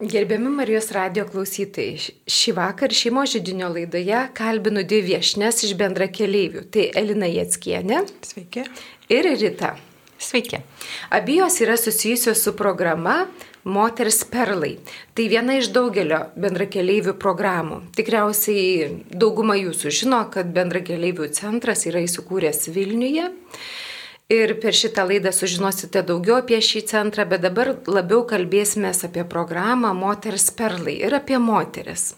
Gerbiami Marijos radio klausytojai, šį vakar šeimo žydinio laidoje kalbinu dvi viešnes iš bendra keleivių. Tai Elina Jetskienė. Sveiki. Ir Rita. Sveiki. Abijos yra susijusios su programa Moters perlai. Tai viena iš daugelio bendrakeleivių programų. Tikriausiai dauguma jūsų žino, kad bendrakeleivių centras yra įsikūręs Vilniuje. Ir per šitą laidą sužinosite daugiau apie šį centrą, bet dabar labiau kalbėsime apie programą Moters perlai ir apie moteris.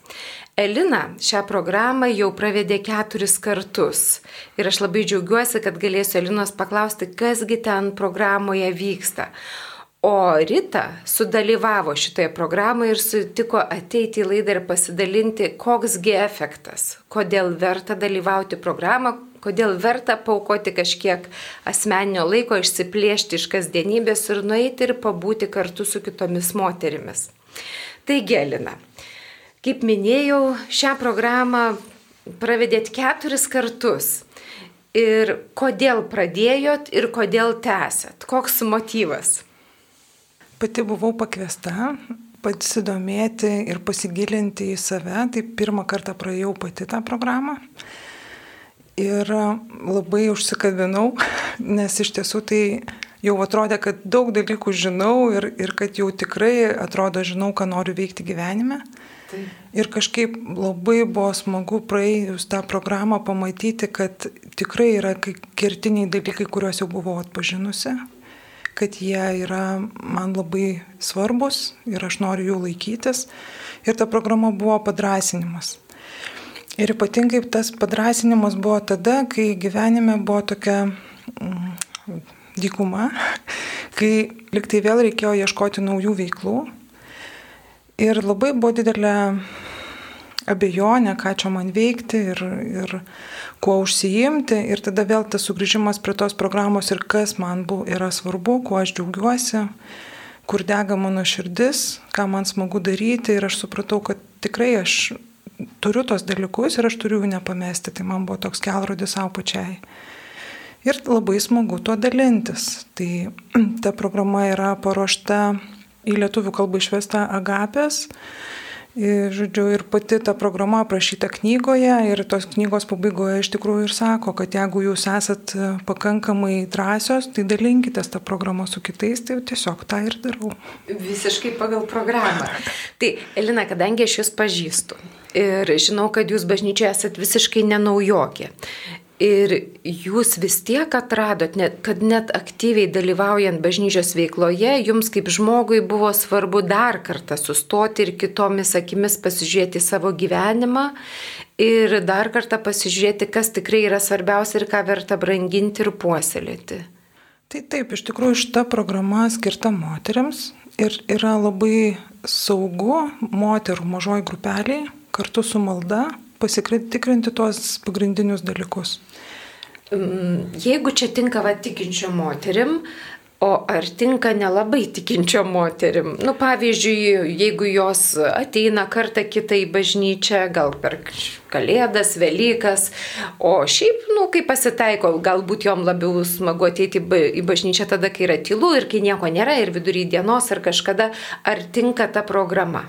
Elina šią programą jau pravedė keturis kartus. Ir aš labai džiaugiuosi, kad galėsiu Elinos paklausti, kasgi ten programoje vyksta. O Rita sudalyvavo šitoje programoje ir sutiko ateiti į laidą ir pasidalinti, koksgi efektas, kodėl verta dalyvauti programą, kodėl verta paukoti kažkiek asmeninio laiko, išsiplėšti iš kasdienybės ir nueiti ir pabūti kartu su kitomis moterimis. Taigi, Elina, kaip minėjau, šią programą pravedėt keturis kartus. Ir kodėl pradėjot ir kodėl tęsėt? Koks motyvas? Pati buvau pakviesta pasidomėti ir pasigilinti į save. Tai pirmą kartą praėjau pati tą programą. Ir labai užsikabinau, nes iš tiesų tai jau atrodė, kad daug dalykų žinau ir, ir kad jau tikrai atrodo žinau, ką noriu veikti gyvenime. Tai. Ir kažkaip labai buvo smagu praėjus tą programą pamatyti, kad tikrai yra kertiniai dalykai, kuriuos jau buvau atpažinusi, kad jie yra man labai svarbus ir aš noriu jų laikytis. Ir ta programa buvo padrasinimas. Ir ypatingai tas padrasinimas buvo tada, kai gyvenime buvo tokia mm, dykuma, kai liktai vėl reikėjo ieškoti naujų veiklų. Ir labai buvo didelė abejonė, ką čia man veikti ir, ir kuo užsiimti. Ir tada vėl tas sugrįžimas prie tos programos ir kas man buvo, yra svarbu, kuo aš džiaugiuosi, kur dega mano širdis, ką man smagu daryti. Ir aš supratau, kad tikrai aš turiu tos dalykus ir aš turiu jų nepamesti. Tai man buvo toks kelrodis savo pačiai. Ir labai smagu tuo dalintis. Tai ta programa yra paruošta į lietuvių kalbą išvesta Agapės. Žodžiu, ir pati ta programa aprašyta knygoje ir tos knygos pabaigoje iš tikrųjų ir sako, kad jeigu jūs esat pakankamai drąsios, tai dalinkitės tą programą su kitais, tai tiesiog tą ir darau. Visiškai pagal programą. tai, Elina, kadangi aš jūs pažįstu, Ir žinau, kad jūs bažnyčioje esat visiškai nenaujokė. Ir jūs vis tiek atradot, net, kad net aktyviai dalyvaujant bažnyčios veikloje, jums kaip žmogui buvo svarbu dar kartą sustoti ir kitomis akimis pasižiūrėti savo gyvenimą ir dar kartą pasižiūrėti, kas tikrai yra svarbiausia ir ką verta branginti ir puoselėti. Tai taip, iš tikrųjų šita programa skirta moteriams ir yra labai saugu moterų mažoj grupeliai kartu su malda pasitikrinti tuos pagrindinius dalykus. Mm, jeigu čia tinka va tikinčio moterim, O ar tinka nelabai tikinčio moterim? Nu, pavyzdžiui, jeigu jos ateina kartą kitą į bažnyčią, gal per Kalėdas, Velykas, o šiaip, nu, kai pasitaiko, galbūt jom labiau smagu ateiti į bažnyčią tada, kai yra tylu ir kai nieko nėra ir vidury dienos ar kažkada, ar tinka ta programa?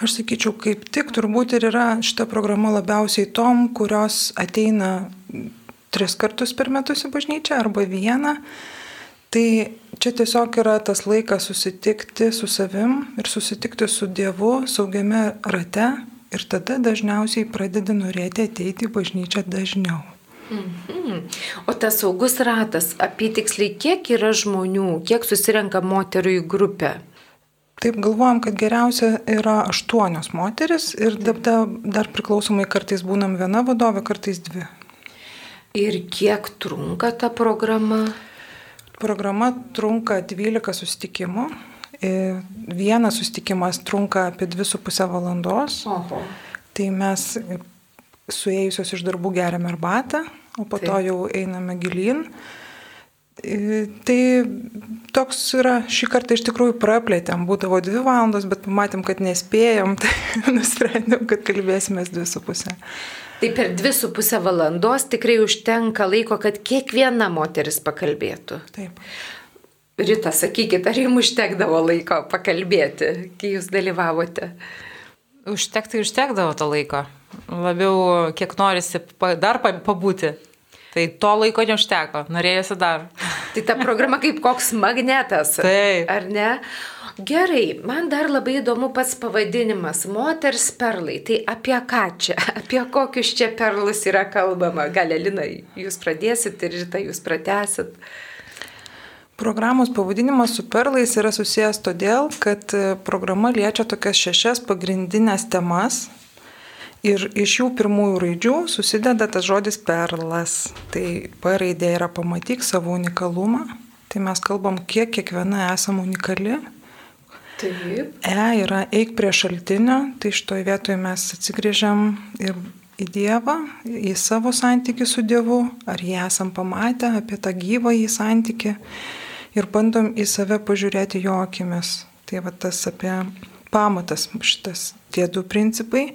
Aš sakyčiau, kaip tik turbūt ir yra šita programa labiausiai tom, kurios ateina tris kartus per metus į bažnyčią arba vieną. Tai čia tiesiog yra tas laikas susitikti su savim ir susitikti su Dievu saugiame rate ir tada dažniausiai pradedi norėti ateiti į bažnyčią dažniau. Mhm. O tas saugus ratas, apytiksliai kiek yra žmonių, kiek susirenka moterų į grupę? Taip galvojam, kad geriausia yra aštuonios moteris ir dar, dar priklausomai kartais būnam viena vadovė, kartais dvi. Ir kiek trunka ta programa? Programa trunka 12 susitikimų. E, vienas susitikimas trunka apie 2,5 valandos. Oho. Tai mes suėjusios iš darbų geriame arbatą, o po Taip. to jau einame gilin. Tai toks yra, šį kartą iš tikrųjų praplėtėm, būdavo dvi valandos, bet pamatėm, kad nespėjom, tai nusprendėm, kad kalbėsime dvi su pusė. Tai per dvi su pusę valandos tikrai užtenka laiko, kad kiekviena moteris pakalbėtų. Taip. Rita, sakykit, ar jums užtekdavo laiko pakalbėti, kai jūs dalyvavote? Užtektai užtekdavo to laiko. Labiau, kiek norisi dar pabūti. Tai to laiko neužteko, norėjusi dar. Tai ta programa kaip koks magnetas. Taip. Ar ne? Gerai, man dar labai įdomu pats pavadinimas - moters perlai. Tai apie ką čia, apie kokius čia perlus yra kalbama? Gal Elina, jūs pradėsit ir rytą jūs pratesit. Programos pavadinimas su perlais yra susijęs todėl, kad e, programa liečia tokias šešias pagrindinės temas ir iš jų pirmųjų raidžių susideda tas žodis perlas. Tai P raidė yra pamatyk savo unikalumą, tai mes kalbam, kiek kiekviena esame unikali. Taip. E yra eik prie šaltinio, tai šitoje vietoje mes atsigrėžiam ir į Dievą, į savo santykių su Dievu, ar jį esam pamatę apie tą gyvą į santykių ir bandom į save pažiūrėti jo akimis. Tai va tas apie pamatas šitas tie du principai.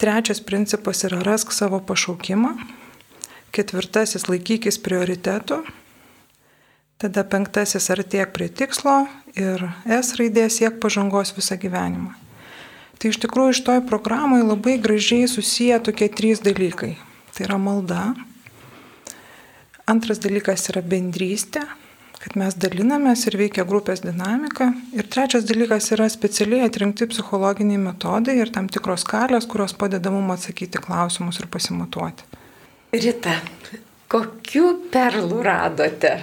Trečias principas yra rask savo pašaukimą. Ketvirtasis laikykis prioritetų. Tada penktasis artėk prie tikslo ir S raidė siek pažangos visą gyvenimą. Tai iš tikrųjų iš toj programai labai gražiai susiję tokie trys dalykai. Tai yra malda. Antras dalykas yra bendrystė kad mes dalinamės ir veikia grupės dinamika. Ir trečias dalykas yra specialiai atrinkti psichologiniai metodai ir tam tikros skalės, kurios padeda mums atsakyti klausimus ir pasimatuoti. Rita, kokiu perlų radote?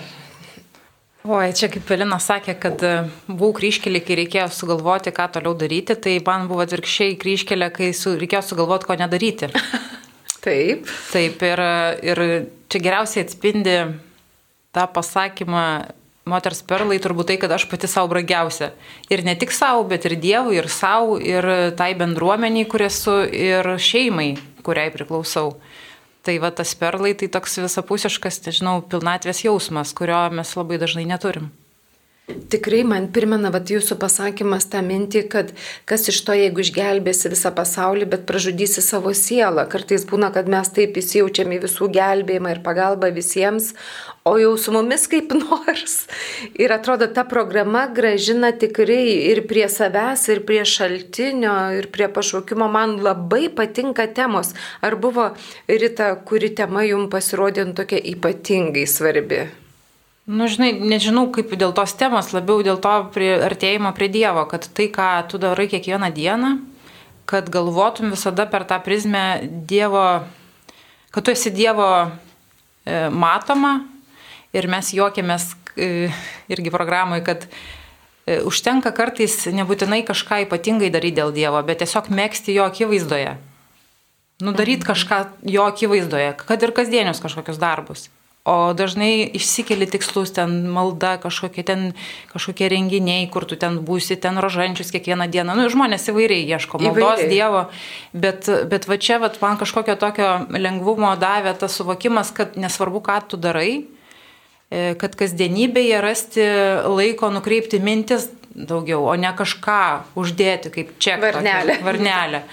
Oi, čia kaip Pelina sakė, kad e, buvau kryškelė, kai reikėjo sugalvoti, ką toliau daryti, tai man buvo atvirkščiai kryškelė, kai su, reikėjo sugalvoti, ko nedaryti. Taip. Taip, ir, ir čia geriausiai atspindi tą pasakymą moters perlai turbūt tai, kad aš pati savo brangiausia. Ir ne tik savo, bet ir Dievui, ir savo, ir tai bendruomeniai, kur esu, ir šeimai, kuriai priklausau. Tai va tas perlai tai toks visapusiškas, nežinau, pilnatvės jausmas, kurio mes labai dažnai neturim. Tikrai man primena vat, jūsų pasakymas tą mintį, kad kas iš to, jeigu išgelbėsi visą pasaulį, bet pražudysi savo sielą. Kartais būna, kad mes taip įsijaučiam į visų gelbėjimą ir pagalbą visiems, o jau su mumis kaip nors. Ir atrodo, ta programa gražina tikrai ir prie savęs, ir prie šaltinio, ir prie pašaukimo. Man labai patinka temos. Ar buvo Rita, kuri tema jums pasirodė tokia ypatingai svarbi? Nu, žinai, nežinau kaip dėl tos temos, labiau dėl to prie, artėjimo prie Dievo, kad tai, ką tu darai kiekvieną dieną, kad galvotum visada per tą prizmę Dievo, kad tu esi Dievo e, matoma ir mes juokiamės e, irgi programai, kad e, užtenka kartais nebūtinai kažką ypatingai daryti dėl Dievo, bet tiesiog mėgsti jo akivaizdoje. Nudaryti kažką jo akivaizdoje, kad ir kasdienius kažkokius darbus. O dažnai išsikeli tikslus, ten malda, kažkokie ten kažkokie renginiai, kur tu ten būsi, ten rožančius kiekvieną dieną. Nu, žmonės įvairiai ieško maldos įvairiai. Dievo, bet, bet va čia va, man kažkokio tokio lengvumo davė tas suvokimas, kad nesvarbu, ką tu darai, e, kad kasdienybėje rasti laiko nukreipti mintis daugiau, o ne kažką uždėti kaip čia. Varnelė. Varnelė.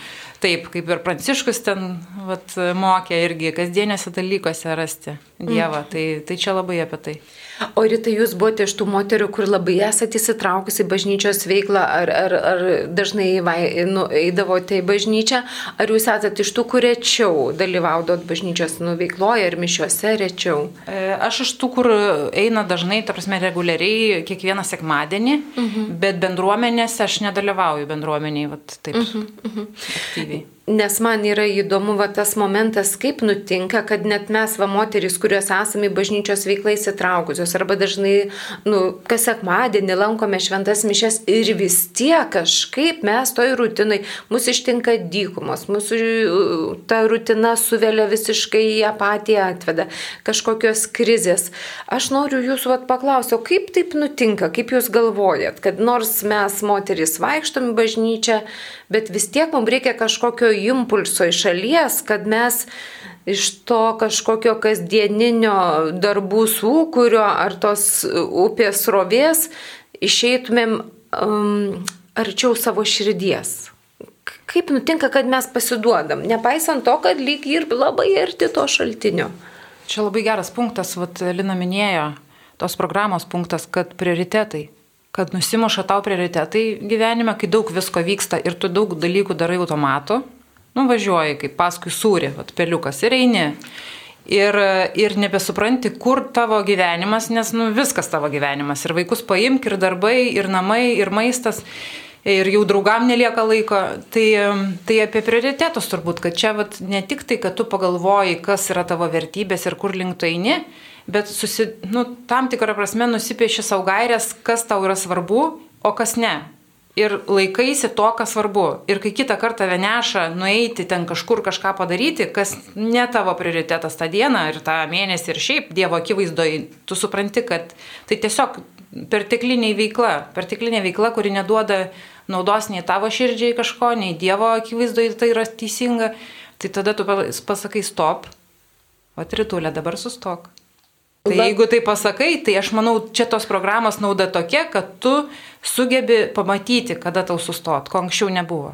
Taip, kaip ir Pranciškus ten vat, mokė irgi kasdieniuose dalykuose rasti Dievą. Mm. Tai, tai čia labai apie tai. O rytai jūs buvote iš tų moterių, kur labai esate įsitraukusi į bažnyčios veiklą, ar, ar, ar dažnai nu, eidavote į bažnyčią, ar jūs esate iš tų, kur rečiau dalyvaudot bažnyčios nu, veikloje ir mišiuose rečiau? E, aš iš tų, kur eina dažnai, ta prasme, reguliariai kiekvieną sekmadienį, uh mhm. -huh. bet bendruomenėse aš nedalyvauju bendruomeniai, vat, taip, uh -huh. Uh -huh. aktyviai. Nes man yra įdomu va, tas momentas, kaip nutinka, kad net mes, va, moteris, kurios esame į bažnyčios veiklą įsitraukusios, arba dažnai, nu, kas sekmadienį lankome šventas mišes ir vis tiek kažkaip mes toj rutinai, mus ištinka dykumos, mūsų ta rutina suvelia visiškai į apatiją atveda, kažkokios krizės. Aš noriu jūsų vat, paklausti, o kaip taip nutinka, kaip jūs galvojat, kad nors mes, moteris, vaikštom į bažnyčią, bet vis tiek mums reikia kažkokio impulso iš šalies, kad mes iš to kažkokio kasdieninio darbų sūkurio ar tos upės rovės išeitumėm um, arčiau savo širdies. Kaip nutinka, kad mes pasiduodam, nepaisant to, kad lyg ir labai arti to šaltinio. Čia labai geras punktas, vat Lina minėjo, tos programos punktas, kad prioritetai kad nusimuša tau prioritetai gyvenime, kai daug visko vyksta ir tu daug dalykų darai automatu, nuvažiuoji kaip paskui sūri, vat, peliukas ir eini. Ir, ir nebesupranti, kur tavo gyvenimas, nes nu, viskas tavo gyvenimas. Ir vaikus paimk, ir darbai, ir namai, ir maistas, ir jau draugam nelieka laiko. Tai, tai apie prioritetus turbūt, kad čia vat, ne tik tai, kad tu pagalvoji, kas yra tavo vertybės ir kur link tu eini, bet susi, nu, tam tikrą prasme nusipieši savo gairias, kas tau yra svarbu, o kas ne. Ir laikaisi to, kas svarbu. Ir kai kitą kartą veneša nueiti ten kažkur kažką padaryti, kas ne tavo prioritetas tą dieną ir tą mėnesį ir šiaip Dievo akivaizdoje, tu supranti, kad tai tiesiog pertekliniai veikla, perteklinė veikla, kuri neduoda naudos nei tavo širdžiai kažko, nei Dievo akivaizdoje tai yra teisinga, tai tada tu pasakai stop, o tritulė dabar sustok. Tai La... jeigu tai pasakai, tai aš manau, čia tos programos nauda tokia, kad tu sugebi pamatyti, kada tau sustot, ko anksčiau nebuvo.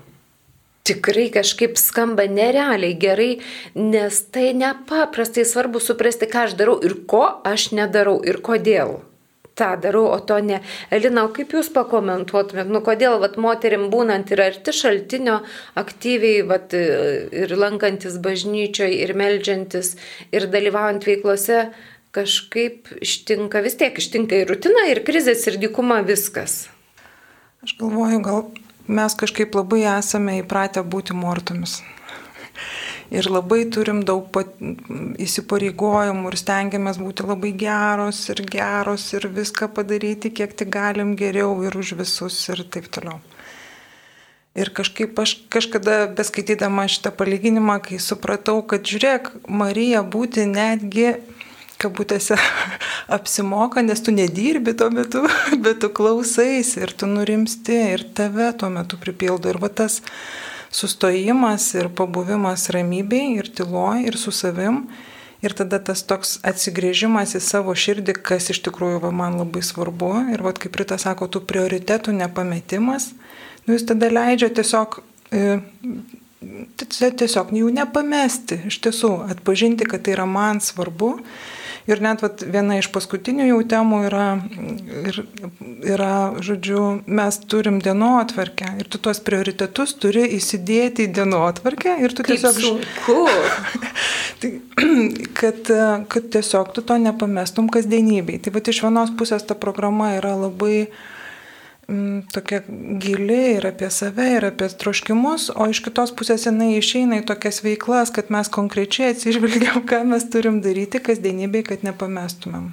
Tikrai kažkaip skamba nerealiai gerai, nes tai nepaprastai svarbu suprasti, ką aš darau ir ko aš nedarau ir kodėl tą darau, o to ne. Elina, o kaip jūs pakomentuotumėt, nu kodėl vat, moterim būnant ir arti šaltinio, aktyviai vat, ir lankantis bažnyčioje, ir melžiantis, ir dalyvaujant veiklose, kažkaip ištinka, vis tiek ištinka ir rutina, ir krizės, ir dykuma viskas. Aš galvoju, gal mes kažkaip labai esame įpratę būti mortomis. Ir labai turim daug pat, įsipareigojimų ir stengiamės būti labai geros ir geros ir viską padaryti, kiek tik galim geriau ir už visus ir taip toliau. Ir kažkaip aš kažkada beskaitydama šitą palyginimą, kai supratau, kad žiūrėk, Marija būti netgi kabutėse apsimoka, nes tu nedirbi tuo metu, bet tu klausais ir tu nurimsti ir tave tuo metu pripildo. Ir va tas sustojimas ir pabuvimas ramybėj ir tyloj ir su savim. Ir tada tas toks atsigrėžimas į savo širdį, kas iš tikrųjų va, man labai svarbu. Ir va, kaip Rita sako, tų prioritetų nepametimas, nu, jis tada leidžia tiesiog e, tiesiog jų nepamesti, iš tiesų atpažinti, kad tai yra man svarbu Ir net vat, viena iš paskutinių jau temų yra, ir, yra, žodžiu, mes turim dienotvarkę ir tu tuos prioritetus turi įsidėti į dienotvarkę ir tu Kaip tiesiog... Sunku. tai, kad, kad tiesiog tu to nepamestum kasdienybei. Tai va iš vienos pusės ta programa yra labai uh, tokia gili ir apie save, ir apie troškimus, o iš kitos pusės jinai išeina į tokias veiklas, kad mes konkrečiai atsižvelgiam, ką mes turim daryti kasdienybėj, kad nepamestumėm.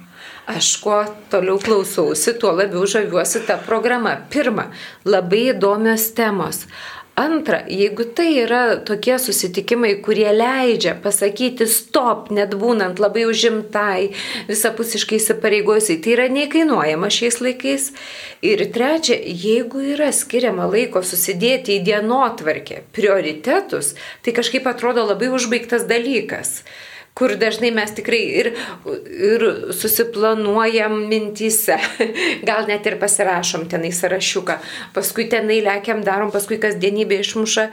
Aš kuo toliau klausausi, tuo labiau žaviuosi tą programą. Pirma, labai įdomios temos. Antra, jeigu tai yra tokie susitikimai, kurie leidžia pasakyti stop, net būnant labai užimtai, visapusiškai įsipareigojusiai, tai yra neįkainuojama šiais laikais. Ir trečia, jeigu yra skiriama laiko susidėti į dienotvarkę prioritetus, tai kažkaip atrodo labai užbaigtas dalykas kur dažnai mes tikrai ir, ir susiplanuojam mintyse, gal net ir pasirašom tenai sąrašiuką, paskui tenai lėkiam, darom, paskui kasdienybė išmuša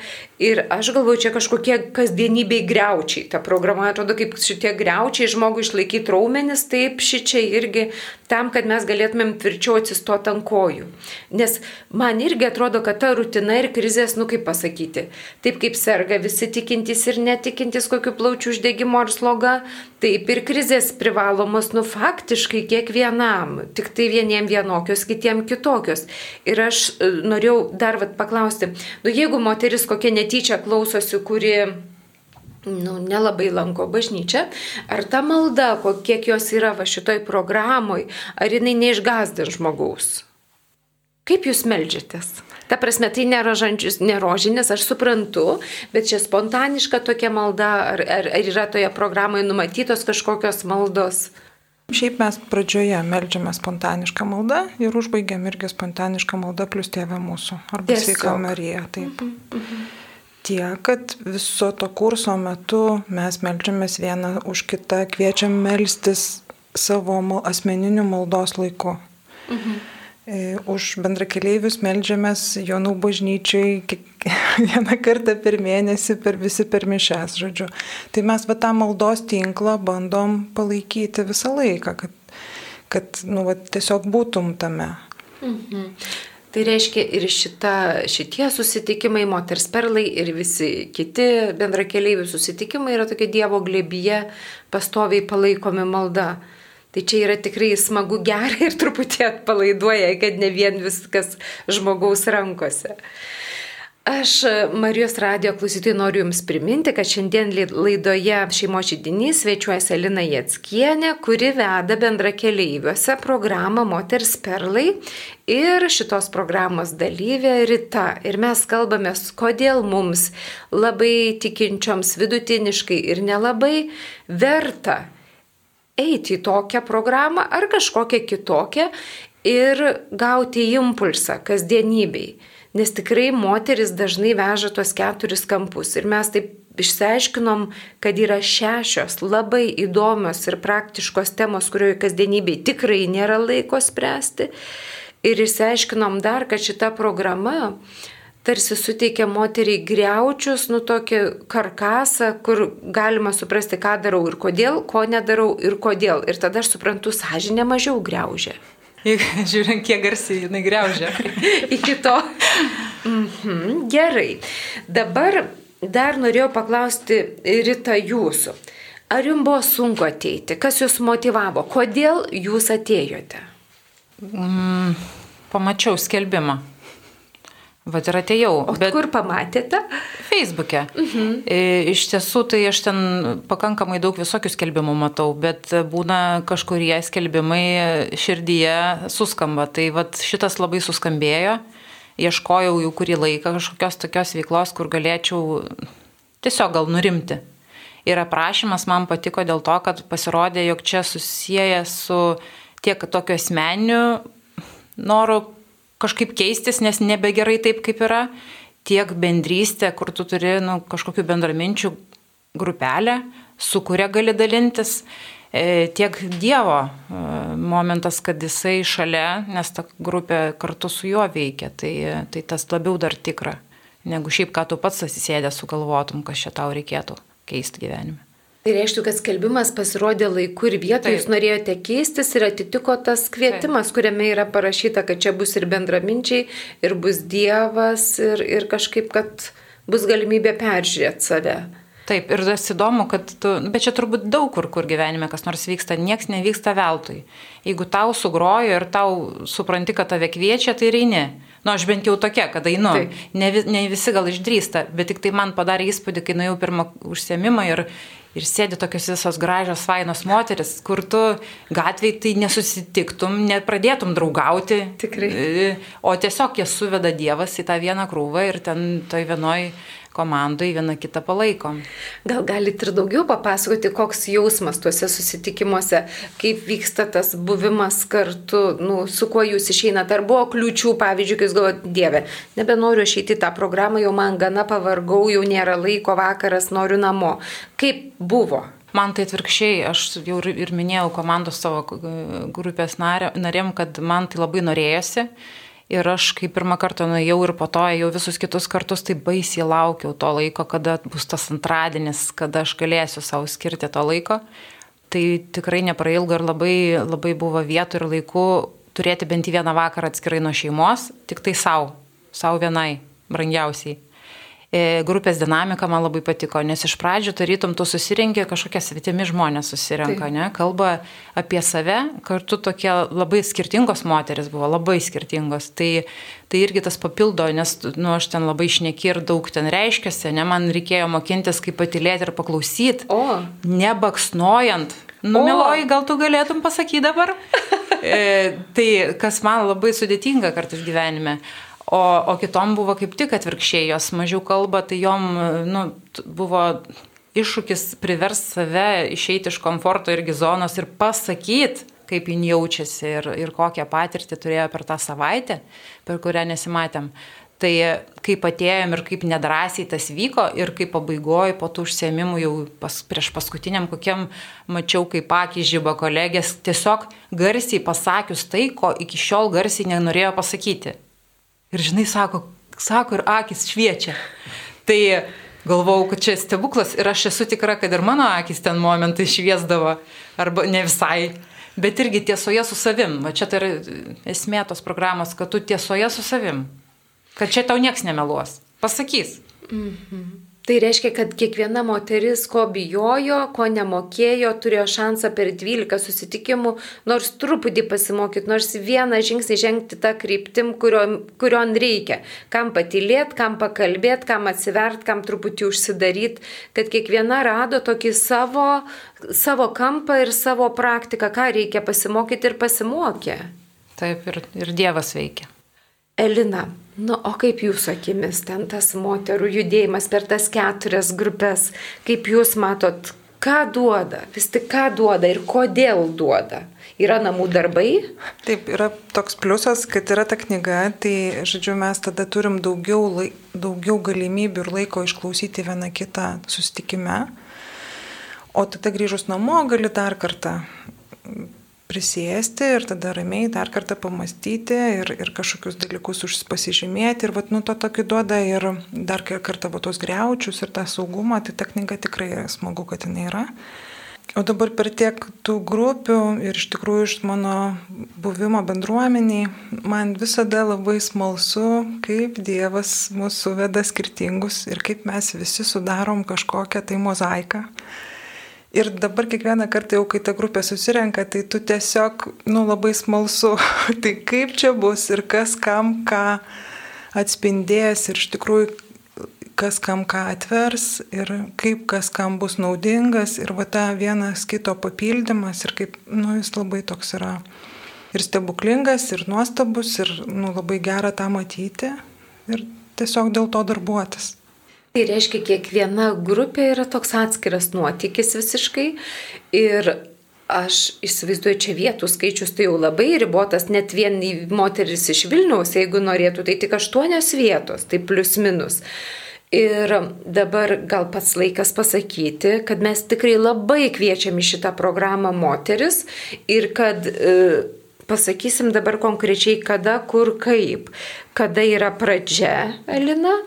ir aš galvoju, čia kažkokie kasdienybei greučiai. Ta programa atrodo kaip šitie greučiai žmogui išlaikyti raumenis, taip šičiai irgi tam, kad mes galėtumėm tvirčiau atsistoti ant kojų. Nes man irgi atrodo, kad ta rutina ir krizės, nu kaip pasakyti, taip kaip serga visi tikintys ir netikintis kokiu plaučių uždegimu ar slogu sloga, taip ir krizės privalomos, nu faktiškai kiekvienam, tik tai vieniem vienokios, kitiem kitokios. Ir aš e, norėjau dar vat, paklausti, nu jeigu moteris kokia netyčia klausosi, kuri nu, nelabai lanko bažnyčią, ar ta malda, kiek jos yra va šitoj programoj, ar jinai neišgazdin žmogaus? Kaip jūs melžiatės? Ta prasme, tai nerožinis, aš suprantu, bet čia spontaniška tokia malda, ar, ar, ar yra toje programoje numatytos kažkokios maldos? Šiaip mes pradžioje melžiame spontanišką maldą ir užbaigiam irgi spontanišką maldą plus tėvę mūsų. Arba sveika Marija. Taip. Mhm, mhm. Tie, kad viso to kurso metu mes melžiamės vieną už kitą, kviečiam melstis savo asmeniniu maldos laiku. Mhm. E, už bendrakeleivius melžiamės Jonų bažnyčiai vieną kartą per mėnesį, per visi per mišes, žodžiu. Tai mes va tą maldos tinklą bandom palaikyti visą laiką, kad, kad nu, va, tiesiog būtum tame. Mhm. Tai reiškia ir šita, šitie susitikimai, moters perlai ir visi kiti bendrakeliaivių susitikimai yra tokie Dievo glėbyje pastoviai palaikomi malda. Tai čia yra tikrai smagu gerai ir truputį atpalaiduoja, kad ne vien viskas žmogaus rankose. Aš Marijos radio klausytojai noriu Jums priminti, kad šiandien laidoje šeimo žydinys svečiuojasi Elina Jetskienė, kuri veda bendra keliaiviuose programą Moters Perlai ir šitos programos dalyvė Rita. Ir mes kalbame, kodėl mums labai tikinčioms vidutiniškai ir nelabai verta eiti į tokią programą ar kažkokią kitokią ir gauti impulsą kasdienybei nes tikrai moteris dažnai veža tuos keturis kampus. Ir mes taip išsiaiškinom, kad yra šešios labai įdomios ir praktiškos temos, kurioje kasdienybei tikrai nėra laiko spręsti. Ir išsiaiškinom dar, kad šita programa tarsi suteikia moteriai greučius, nu tokį karkasą, kur galima suprasti, ką darau ir kodėl, ko nedarau ir kodėl. Ir tada aš suprantu, sąžinė mažiau greužia. Žiūrint, kiek garsiai jinai greužia. Iki to. Mhm, gerai. Dabar dar norėjau paklausti Rita jūsų. Ar jums buvo sunku ateiti? Kas jūs motivavo? Kodėl jūs atėjote? Mm, pamačiau skelbimą. Vat ir atėjau. O bet kur pamatėte? Facebook'e. Mhm. Iš tiesų, tai aš ten pakankamai daug visokių skelbimų matau, bet būna kažkurie skelbimai širdyje suskamba. Tai vat šitas labai suskambėjo. Ieškojau jau kurį laiką kažkokios tokios veiklos, kur galėčiau tiesiog gal nurimti. Ir aprašymas man patiko dėl to, kad pasirodė, jog čia susiję su tiek tokiu asmeniu noru kažkaip keistis, nes nebegerai taip, kaip yra, tiek bendrystė, kur tu turi nu, kažkokių bendraminčių grupelę, su kuria gali dalintis, e, tiek Dievo e, momentas, kad jisai šalia, nes ta grupė kartu su juo veikia, tai, tai tas labiau dar tikra, negu šiaip, ką tu pats atsisėdęs sugalvotum, kas čia tau reikėtų keisti gyvenime. Tai reiškia, kad skelbimas pasirodė laiku ir vietoje, jūs norėjote keistis ir atitiko tas kvietimas, Taip. kuriame yra parašyta, kad čia bus ir bendraminčiai, ir bus Dievas, ir, ir kažkaip, kad bus galimybė peržiūrėti save. Taip, ir tas įdomu, kad tu, bet čia turbūt daug kur, kur gyvenime kas nors vyksta, nieks nevyksta veltui. Jeigu tau sugrojo ir tau supranti, kad tave kviečia, tai reini. Nu, aš bent jau tokia, kad einu. Ne, ne visi gal išdrįsta, bet tik tai man padarė įspūdį, kai nuėjau pirmą užsiemimą ir, ir sėdi tokios visos gražios, fainos moteris, kur tu gatvėje tai nesusitiktum, nepradėtum draugauti. Tikrai. E, o tiesiog jie suveda Dievas į tą vieną krūvą ir ten toj vienoj komandai viena kitą palaikom. Gal galite ir daugiau papasakoti, koks jausmas tuose susitikimuose, kaip vyksta tas buvimas kartu, nu, su kuo jūs išeinate, ar buvo kliūčių, pavyzdžiui, kai jūs galvojate, Dieve, nebenoriu aš eiti tą programą, jau man gana pavargau, jau nėra laiko vakaras, noriu namo. Kaip buvo? Man tai atvirkščiai, aš jau ir minėjau komandos savo grupės narėm, kad man tai labai norėjosi Ir aš, kai pirmą kartą nuėjau ir po to jau visus kitus kartus, tai baisiai laukiau to laiko, kada bus tas antradienis, kada aš galėsiu savo skirti to laiko. Tai tikrai neprailgo ir labai, labai buvo vietų ir laikų turėti bent vieną vakarą atskirai nuo šeimos, tik tai savo, savo vienai, brangiausiai. E, grupės dinamika man labai patiko, nes iš pradžių tarytum tu susirinkė kažkokie svetimi žmonės susirenka, tai. ne, kalba apie save, kartu tokie labai skirtingos moteris buvo, labai skirtingos. Tai, tai irgi tas papildo, nes nu, aš ten labai išneki ir daug ten reiškiasi, ne, man reikėjo mokintis, kaip patilėti ir paklausyti, nebaksnojant. Nu, miloji, gal tu galėtum pasakyti dabar? e, tai kas man labai sudėtinga kartais gyvenime. O, o kitom buvo kaip tik atvirkščiai, jos mažiau kalba, tai jom nu, buvo iššūkis privers save išeiti iš komforto irgi zonos ir pasakyti, kaip jin jaučiasi ir, ir kokią patirtį turėjo per tą savaitę, per kurią nesimatėm. Tai kaip atėjom ir kaip nedrasiai tas vyko ir kaip pabaigoju po tų užsiemimų jau pas, prieš paskutiniam kokiam mačiau, kaip akį žyba kolegės, tiesiog garsiai pasakius tai, ko iki šiol garsiai nenorėjo pasakyti. Ir žinai, sako, sako ir akis šviečia. Tai galvau, kad čia stebuklas ir aš esu tikra, kad ir mano akis ten momentai šviesdavo, arba ne visai. bet irgi tiesoje su savim. Va čia tai yra esmė tos programos, kad tu tiesoje su savim. Kad čia tau nieks nemeluos. Pasakys. Mhm. Tai reiškia, kad kiekviena moteris, ko bijojo, ko nemokėjo, turėjo šansą per 12 susitikimų, nors truputį pasimokyti, nors vieną žingsnį žengti tą kryptim, kurion, kurion reikia. Kam patilėti, kam pakalbėti, kam atsivert, kam truputį užsidaryti, kad kiekviena rado tokį savo, savo kampą ir savo praktiką, ką reikia pasimokyti ir pasimokė. Taip, ir, ir Dievas veikia. Elina, nu, o kaip jūsų akimis ten tas moterų judėjimas per tas keturias grupės, kaip jūs matot, ką duoda, vis tik ką duoda ir kodėl duoda? Yra namų darbai? Taip, yra toks pliusas, kad yra ta knyga, tai, žodžiu, mes tada turim daugiau, laik, daugiau galimybių ir laiko išklausyti vieną kitą sustikime. O tada grįžus namo gali dar kartą prisėsti ir tada ramiai dar kartą pamastyti ir, ir kažkokius dalykus pasižymėti. Ir vat, nu, to tokį duoda ir dar kartą va, tos greučius ir tą saugumą, tai ta knyga tikrai smagu, kad jinai yra. O dabar per tiek tų grupių ir iš tikrųjų iš mano buvimo bendruomeniai, man visada labai smalsu, kaip Dievas mūsų veda skirtingus ir kaip mes visi sudarom kažkokią tai mozaiką. Ir dabar kiekvieną kartą jau, kai ta grupė susirenka, tai tu tiesiog, nu, labai smalsu, tai kaip čia bus ir kas kam ką atspindės ir iš tikrųjų kas kam ką atvers ir kaip kas kam bus naudingas ir va ta vienas kito papildymas ir kaip, nu, jis labai toks yra ir stebuklingas, ir nuostabus, ir, nu, labai gera tą matyti ir tiesiog dėl to darbuotis. Tai reiškia, kiekviena grupė yra toks atskiras nuotykis visiškai ir aš įsivaizduoju, čia vietų skaičius tai jau labai ribotas, net vien moteris iš Vilniaus, jeigu norėtų, tai tik aštuonios vietos, tai plus minus. Ir dabar gal pats laikas pasakyti, kad mes tikrai labai kviečiam į šitą programą moteris ir kad e, pasakysim dabar konkrečiai kada, kur, kaip. Kada yra pradžia, Elina?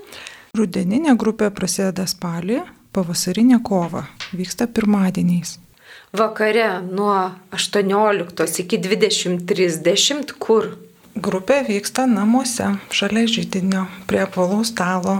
Rudeninė grupė prasideda spalį, pavasarinė kova vyksta pirmadieniais. Vakare nuo 18 iki 20.30 kur? Grupė vyksta namuose, šalia žydinio, prie apvalaus stalo.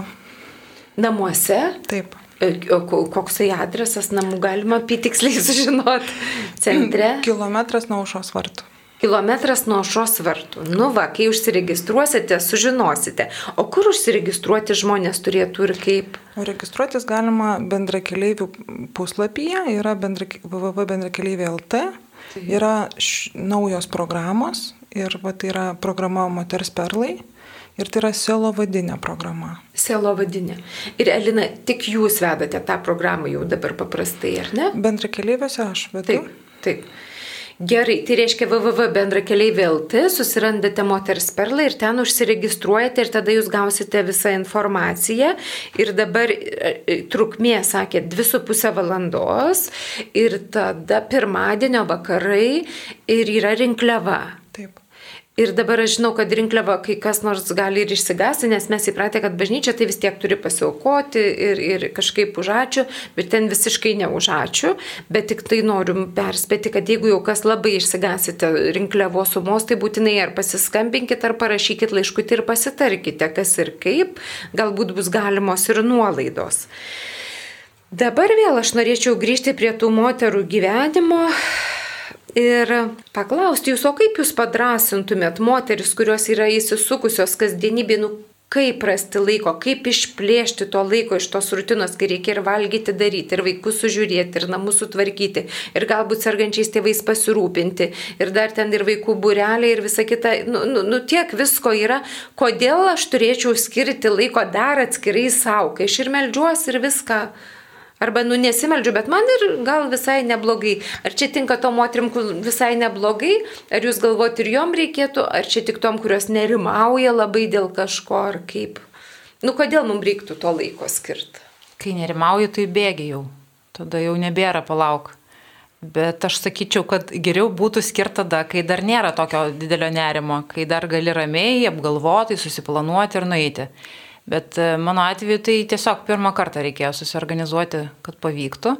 Namuose? Taip. E, koksai adresas namų galima apitiksliai sužinoti? Centre? Kilometras nuo aušos vartų. Kilometras nuo šios vartų. Nu va, kai užsiregistruosite, sužinosite. O kur užsiregistruoti žmonės turėtų ir kaip? Registruotis galima bendrakeleivių puslapyje, yra bendra, www.bendrakeleiviai.lt, yra š, naujos programos ir va, tai yra programa Moters Perlai. Ir tai yra selo vadinė programa. Selo vadinė. Ir Elina, tik jūs vedate tą programą jau dabar paprastai, ar ne? Bendrakeliaiviuose aš vedu. Taip, taip. Gerai, tai reiškia www.bendrakeliai.lt, susirandate moters perlą ir ten užsiregistruojate ir tada jūs gausite visą informaciją. Ir dabar e, e, trukmė, sakė, 2,5 valandos ir tada pirmadienio vakarai ir yra rinkliava. Taip. Ir dabar aš žinau, kad rinkliava kai kas nors gali ir išsigasti, nes mes įpratę, kad bažnyčia tai vis tiek turi pasiaukoti ir, ir kažkaip už ačiū, bet ten visiškai ne už ačiū. Bet tik tai noriu perspėti, kad jeigu jau kas labai išsigasite rinkliavos sumos, tai būtinai ar pasiskambinkit, ar parašykit laiškutį ir pasitarkite, kas ir kaip, galbūt bus galimos ir nuolaidos. Dabar vėl aš norėčiau grįžti prie tų moterų gyvenimo ir paklausti jūs, o kaip jūs padrasintumėt moteris, kurios yra įsisukusios kasdienybė, nu kaip rasti laiko, kaip išplėšti to laiko iš tos rutinos, kai reikia ir valgyti daryti, ir vaikus sužiūrėti, ir namus sutvarkyti, ir galbūt sergančiais tėvais pasirūpinti, ir dar ten ir vaikų būreliai, ir visa kita, nu, nu, nu tiek visko yra, kodėl aš turėčiau skirti laiko dar atskirai savo, kai aš ir melžiuosi ir viską Arba, nu, nesimeldžiu, bet man ir gal visai neblogai. Ar čia tinka to moterim, kur visai neblogai, ar jūs galvoti ir jom reikėtų, ar čia tik tom, kurios nerimauja labai dėl kažko, ar kaip. Nu, kodėl mums reiktų to laiko skirti? Kai nerimauju, tai bėgi jau. Tada jau nebėra palauk. Bet aš sakyčiau, kad geriau būtų skirta tada, kai dar nėra tokio didelio nerimo, kai dar gali ramiai, apgalvotai, susiplanuoti ir nueiti. Bet e, mano atveju tai tiesiog pirmą kartą reikėjo susiorganizuoti, kad pavyktų.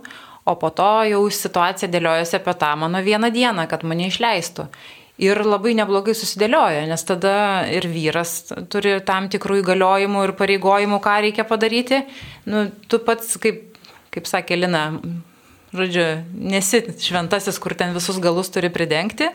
O po to jau situacija dėliojasi apie tą mano vieną dieną, kad mane išleistų. Ir labai neblogai susidėliojo, nes tada ir vyras turi tam tikrų įgaliojimų ir pareigojimų, ką reikia padaryti. Nu, tu pats, kaip, kaip sakė Lina, žodžiu, nesi šventasis, kur ten visus galus turi pridengti,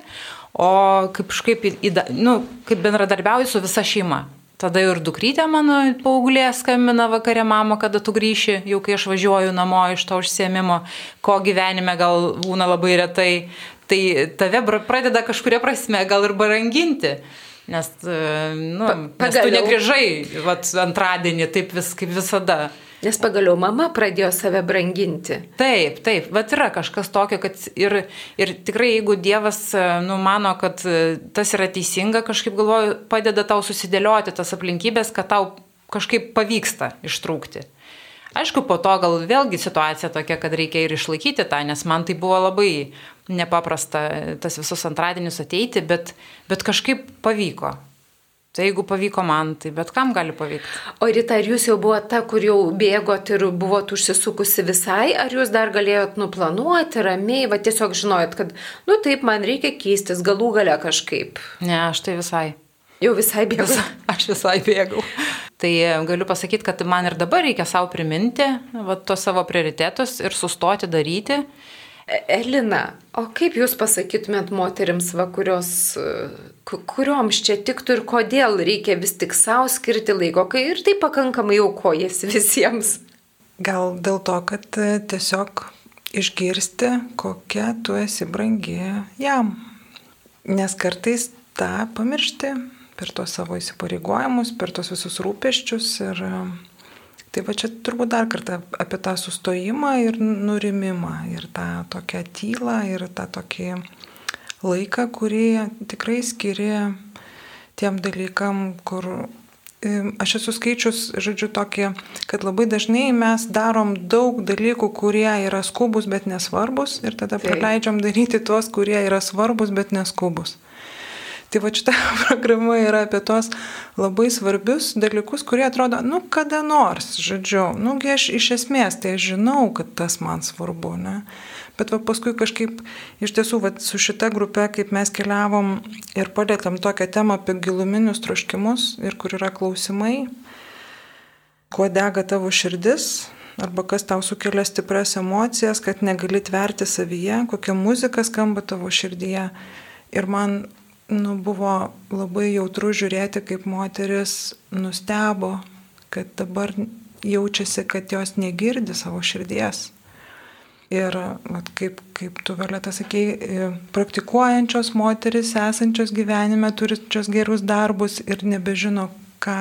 o kaip, kaip, nu, kaip bendradarbiauji su visa šeima. Tada ir dukrytė mano paauglė skambina vakarė mama, kada tu grįši, jau kai aš važiuoju namo iš to užsiemimo, ko gyvenime gal būna labai retai. Tai tave pradeda kažkuria prasme gal ir baranginti. Nes, e, nu, pa, nes tu negrįžai vat, antradienį taip vis kaip visada. Nes pagaliau mama pradėjo save branginti. Taip, taip, bet yra kažkas tokio, kad ir, ir tikrai jeigu Dievas e, numano, kad e, tas yra teisinga, kažkaip galvoju, padeda tau susidėlioti tas aplinkybės, kad tau kažkaip pavyksta ištrūkti. Aišku, po to gal vėlgi situacija tokia, kad reikia ir išlaikyti tą, nes man tai buvo labai nepaprasta tas visus antradienius ateiti, bet, bet kažkaip pavyko. Tai jeigu pavyko man, tai bet kam gali pavykti. O Rita, ar jūs jau buvote ta, kur jau bėgot ir buvot užsisukusi visai, ar jūs dar galėjot nuplanuoti ramiai, va tiesiog žinojot, kad, nu taip, man reikia keistis galų gale kažkaip? Ne, aš tai visai. Jau visai bėgau. Visa, aš visai bėgau. tai e, galiu pasakyti, kad man ir dabar reikia savo priminti va, tos savo prioritetus ir sustoti daryti. Elina, o kaip jūs pasakytumėt moteriams, va, kurios, kurioms čia tiktų ir kodėl reikia vis tik savo skirti laiko, kai ir tai pakankamai aukojasi visiems? Gal dėl to, kad e, tiesiog išgirsti, kokia tu esi brangi jam. Nes kartais tą pamiršti per tos savo įsipareigojimus, per tos visus rūpeščius ir Tai va čia turbūt dar kartą apie tą sustojimą ir nurimimą, ir tą tokią tylą, ir tą tokį laiką, kurį tikrai skiria tiem dalykam, kur aš esu skaičius, žodžiu, tokį, kad labai dažnai mes darom daug dalykų, kurie yra skubus, bet nesvarbus, ir tada Taip. praleidžiam daryti tuos, kurie yra svarbus, bet neskubus. Tai va šita programa yra apie tos labai svarbius dalykus, kurie atrodo, nu kada nors, žodžiu, nugi aš iš esmės tai aš žinau, kad tas man svarbu, ne? Bet va paskui kažkaip iš tiesų va, su šita grupe, kaip mes keliavom ir palėtėm tokią temą apie giluminius troškimus ir kur yra klausimai, kuo dega tavo širdis, arba kas tau sukelia stipres emocijas, kad negali tverti savyje, kokia muzika skamba tavo širdyje. Ir man nu, buvo labai jautru žiūrėti, kaip moteris nustebo, kad dabar jaučiasi, kad jos negirdi savo širdies. Ir vat, kaip, kaip tu vėlėta sakei, e, praktikuojančios moteris, esančios gyvenime, turinčios gerus darbus ir nebežino, ką,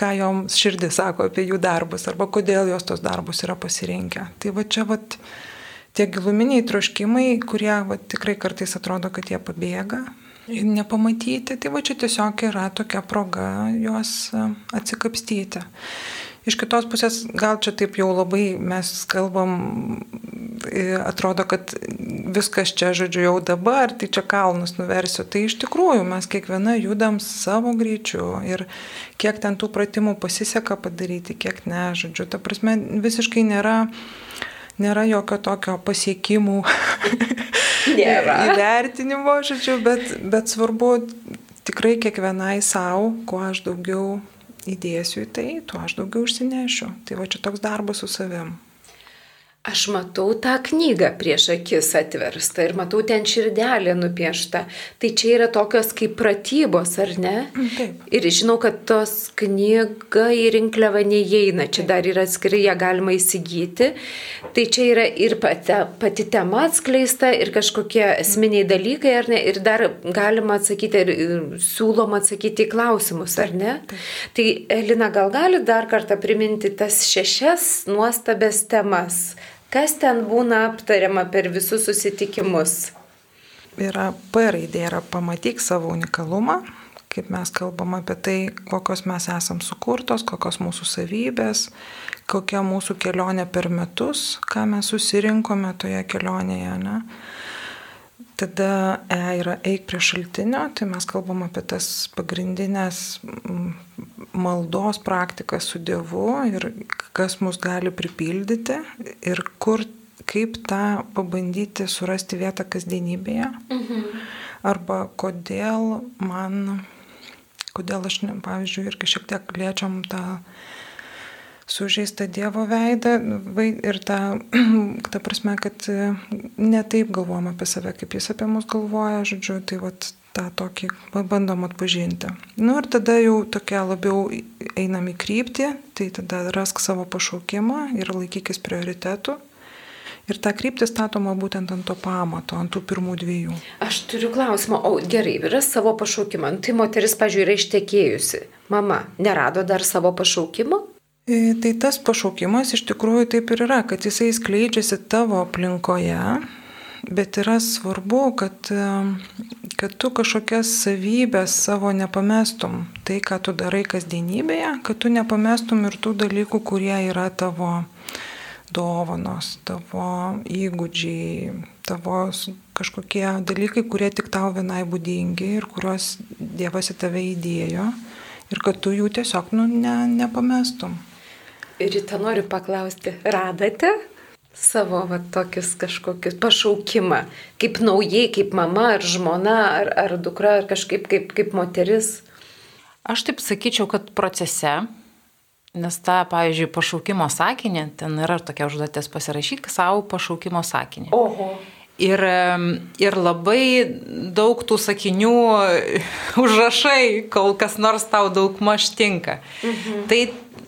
ką joms širdis sako apie jų darbus arba kodėl jos tos darbus yra pasirinkę. Tai va čia vat, tie giluminiai troškimai, kurie va, tikrai kartais atrodo, kad jie pabėga nepamatyti, tai va čia tiesiog yra tokia proga juos e, atsikapstyti. Iš kitos pusės, gal čia taip jau labai mes kalbam, e, atrodo, kad viskas čia, žodžiu, jau dabar, tai čia kalnus nuversiu. Tai iš tikrųjų mes kiekviena judam savo greičiu ir kiek ten tų pratimų pasiseka padaryti, kiek ne, žodžiu, ta prasme visiškai nėra nėra jokio tokio pasiekimų įvertinimo, žodžiu, bet, bet svarbu tikrai kiekvienai savo, kuo aš daugiau įdėsiu į tai, tuo aš daugiau užsinešiu. Tai va čia toks darbas su savim. Aš matau tą knygą prieš akis atverstą ir matau ten širdelė nupiešta. Tai čia yra tokios kaip pratybos, ar ne? Taip. Ir žinau, kad tos knyga į rinkliavą neįeina, čia dar yra atskirai ją galima įsigyti. Tai čia yra ir pati, pati tema atskleista, ir kažkokie esminiai dalykai, ar ne? Ir dar galima atsakyti, ir, ir siūloma atsakyti į klausimus, ar ne? Taip. Tai Elina, gal gali dar kartą priminti tas šešias nuostabės temas? Kas ten būna aptariama per visus susitikimus? Yra P raidė, yra pamatyk savo unikalumą, kaip mes kalbam apie tai, kokios mes esam sukurtos, kokios mūsų savybės, kokia mūsų kelionė per metus, ką mes susirinkome toje kelionėje. Ne? Tada E yra eik prie šaltinio, tai mes kalbam apie tas pagrindinės maldos praktika su Dievu ir kas mus gali pripildyti ir kur kaip tą pabandyti surasti vietą kasdienybėje. Mhm. Arba kodėl man, kodėl aš, pavyzdžiui, irgi šiek tiek liečiam tą sužeistą Dievo veidą ir tą, ta prasme, kad ne taip galvom apie save, kaip jis apie mus galvoja, žodžiu, tai vat tą tokį bandom atpažinti. Nu ir tada jau tokia labiau einam į kryptį, tai tada rask savo pašaukimą ir laikykis prioritetų. Ir ta kryptis statoma būtent ant to pamato, ant tų pirmų dviejų. Aš turiu klausimą, o gerai, yra savo pašaukimą. Nu, tai moteris, pažiūrėjau, yra ištekėjusi. Mama, nerado dar savo pašaukimo? E, tai tas pašaukimas iš tikrųjų taip ir yra, kad jisai skleidžiasi tavo aplinkoje, bet yra svarbu, kad, kad tu kažkokias savybės savo nepamestum. Tai, ką tu darai kasdienybėje, kad tu nepamestum ir tų dalykų, kurie yra tavo dovanos, tavo įgūdžiai, tavo kažkokie dalykai, kurie tik tau vienai būdingi ir kuriuos Dievas į tave įdėjo ir kad tu jų tiesiog nu, ne, nepamestum. Tą noriu paklausti, radate savo va, tokius kažkokius pašaukimą, kaip naujai, kaip mama ar žmona ar, ar dukra ar kažkaip kaip, kaip moteris? Aš taip sakyčiau, kad procese, nes tą, pavyzdžiui, pašaukimo sakinį, ten yra tokia užduotis pasirašyti savo pašaukimo sakinį. Oho. Ir, ir labai daug tų sakinių užrašai, kol kas nors tau daug maž tinka. Mhm. Tai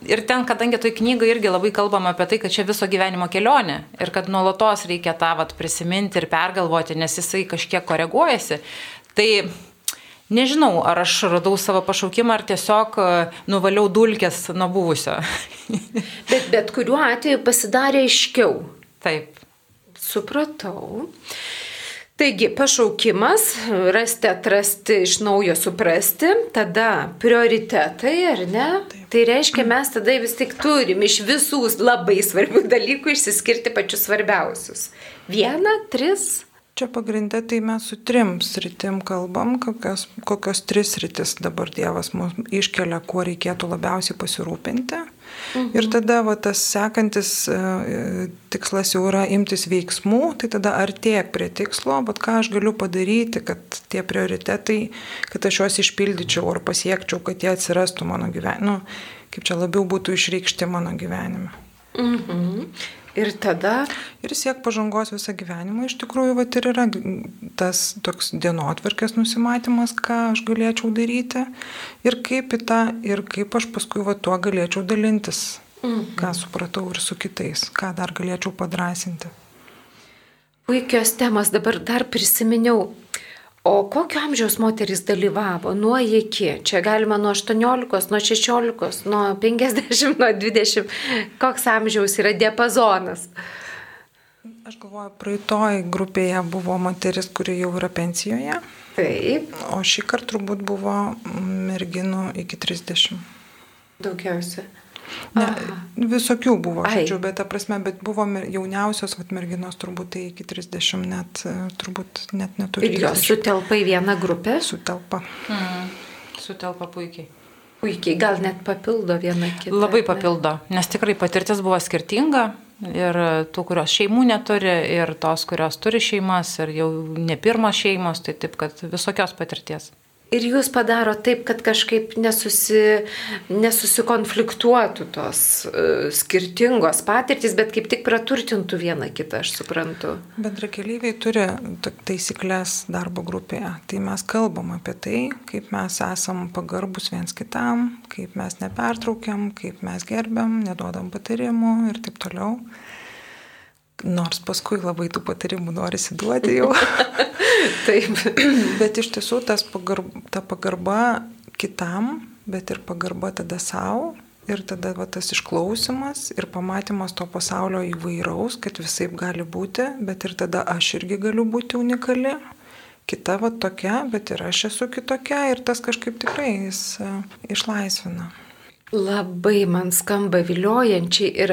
ir ten, kadangi toj knygoje irgi labai kalbama apie tai, kad čia viso gyvenimo kelionė ir kad nuolatos reikia tą vat, prisiminti ir pergalvoti, nes jisai kažkiek koreguojasi, tai nežinau, ar aš radau savo pašaukimą, ar tiesiog e, nuvaliau dulkės nuo buvusio. bet bet kuriuo atveju pasidarė aiškiau. Taip. Supratau. Taigi, pašaukimas, rasti, atrasti, iš naujo suprasti, tada prioritetai, ar ne? Taip. Tai reiškia, mes tada vis tik turim iš visų labai svarbių dalykų išsiskirti pačius svarbiausius. Vieną, tris. Čia pagrindę tai mes su trim sritim kalbam, kokios, kokios tris sritis dabar Dievas mums iškelia, kuo reikėtų labiausiai pasirūpinti. Mhm. Ir tada va, tas sekantis e, tikslas jau yra imtis veiksmų, tai tada artėk prie tikslo, bet ką aš galiu padaryti, kad tie prioritetai, kad aš juos išpildyčiau ar pasiekčiau, kad jie atsirastų mano gyvenime, nu, kaip čia labiau būtų išreikšti mano gyvenime. Mhm. Ir tada. Ir siek pažangos visą gyvenimą. Iš tikrųjų, va ir yra tas toks dienotvarkės nusimatymas, ką aš galėčiau daryti ir kaip į tą, ir kaip aš paskui va tuo galėčiau dalintis, mm. ką supratau ir su kitais, ką dar galėčiau padrasinti. Puikios temos dabar dar prisiminiau. O kokio amžiaus moterys dalyvavo nuo iki? Čia galima nuo 18, nuo 16, nuo 50, nuo 20. Koks amžiaus yra diapazonas? Aš galvoju, praeitoj grupėje buvo moteris, kuri jau yra pensijoje. Taip. O šį kartą turbūt buvo merginų iki 30. Daugiausia. Ne, visokių buvo, žodžiu, bet ta prasme, bet buvo jauniausios vat, merginos turbūt tai iki 30 net, e, turbūt net neturi. Ir jos sutelpa į vieną grupę? Sutelpa. Mm. Sutelpa puikiai. Puikiai, gal net papildo vieną kitą. Labai papildo, nes tikrai patirtis buvo skirtinga ir tų, kurios šeimų neturi, ir tos, kurios turi šeimas, ir jau ne pirmos šeimos, tai taip, kad visokios patirties ir jūs padaro taip, kad kažkaip nesusi, nesusikonfliktuotų tos uh, skirtingos patirtys, bet kaip tik praturtintų vieną kitą, aš suprantu. Bendrakeleiviai turi taisyklės darbo grupėje. Tai mes kalbam apie tai, kaip mes esam pagarbus viens kitam, kaip mes nepertraukiam, kaip mes gerbiam, neduodam patarimų ir taip toliau. Nors paskui labai tų patarimų norisi duoti jau. Taip. bet iš tiesų tas pagarba, ta pagarba kitam, bet ir pagarba tada savo. Ir tada va, tas išklausimas ir pamatymas to pasaulio įvairaus, kad visai gali būti, bet ir tada aš irgi galiu būti unikali. Kita va tokia, bet ir aš esu kitokia ir tas kažkaip tikrai jis uh, išlaisvina. Labai man skamba viliojančiai ir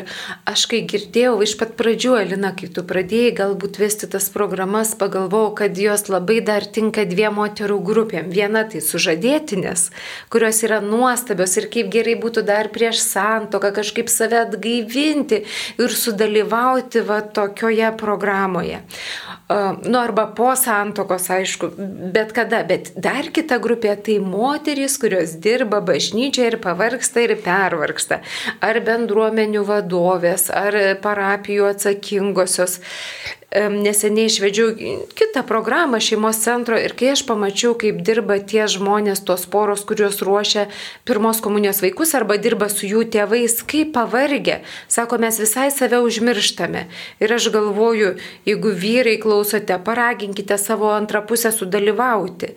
aš kai girdėjau iš pat pradžių, Alina, kai tu pradėjai galbūt vesti tas programas, pagalvojau, kad jos labai dar tinka dviem moterų grupėm. Viena tai sužadėtinės, kurios yra nuostabios ir kaip gerai būtų dar prieš santoką kažkaip save atgaivinti ir sudalyvauti va tokioje programoje. Nu, arba po santokos, aišku, bet kada. Bet dar kita grupė tai moterys, kurios dirba bažnyčioje ir pavargsta ir pervargsta. Ar bendruomenių vadovės, ar parapijų atsakingosios neseniai išvedžiau kitą programą šeimos centro ir kai aš pamačiau, kaip dirba tie žmonės, tos poros, kuriuos ruošia pirmos komunijos vaikus arba dirba su jų tėvais, kaip pavargę, sako, mes visai save užmirštame. Ir aš galvoju, jeigu vyrai klausote, paraginkite savo antrą pusę sudalyvauti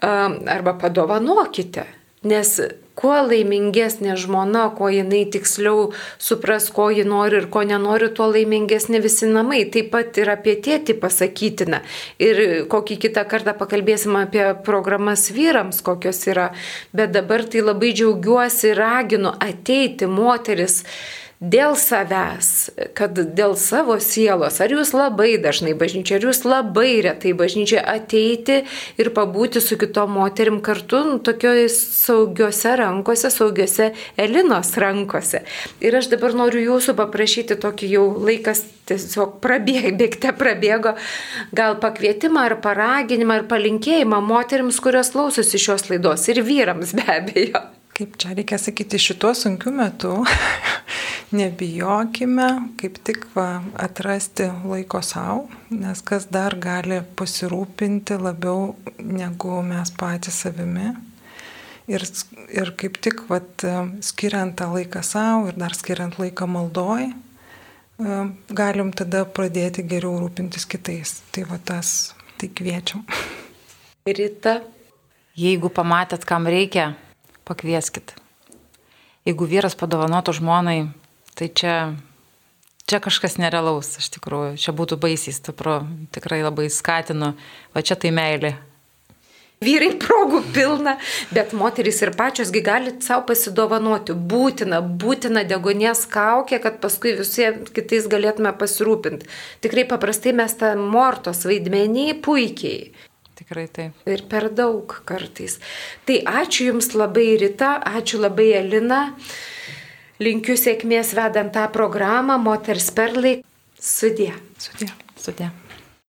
arba padovanokite. Nes kuo laimingesnė žmona, kuo jinai tiksliau supras, ko ji nori ir ko nenori, tuo laimingesnė visi namai. Taip pat ir apie tėtį pasakytina. Ir kokį kitą kartą pakalbėsim apie programas vyrams, kokios yra. Bet dabar tai labai džiaugiuosi ir raginu ateiti moteris dėl savęs, kad dėl savo sielos, ar jūs labai dažnai bažnyčia, ar jūs labai retai bažnyčia ateiti ir pabūti su kitom moterim kartu, nu, tokioj saugiose rankose, saugiose Elinos rankose. Ir aš dabar noriu jūsų paprašyti tokį jau laikas tiesiog prabėgte prabėgo, gal pakvietimą ar paraginimą ar palinkėjimą moteriams, kurios klausosi šios laidos ir vyrams be abejo. Kaip čia reikia sakyti, šituo sunkiu metu nebijokime kaip tik va, atrasti laiko savo, nes kas dar gali pasirūpinti labiau negu mes patys savimi. Ir, ir kaip tik vat, skiriant tą laiką savo ir dar skiriant laiką maldoj, galim tada pradėti geriau rūpintis kitais. Tai va tas, tai kviečiam. Rita. Jeigu pamatėt, kam reikia, pakvieskit. Jeigu vyras padovanotų žmonai, tai čia, čia kažkas nerealaus, iš tikrųjų. Čia būtų baisiai stipru, tikrai labai skatinu, va čia tai meilė. Vyrai progų pilna, bet moterys ir pačiosgi gali savo pasidovanoti. Būtina, būtina degonės kaukė, kad paskui visi kitais galėtume pasirūpinti. Tikrai paprastai mes tą mortos vaidmenį puikiai. Tikrai taip. Ir per daug kartais. Tai ačiū Jums labai Rita, ačiū labai Elina. Linkiu sėkmės vedant tą programą Moters perlai. Sudė. Sudė. Sudė.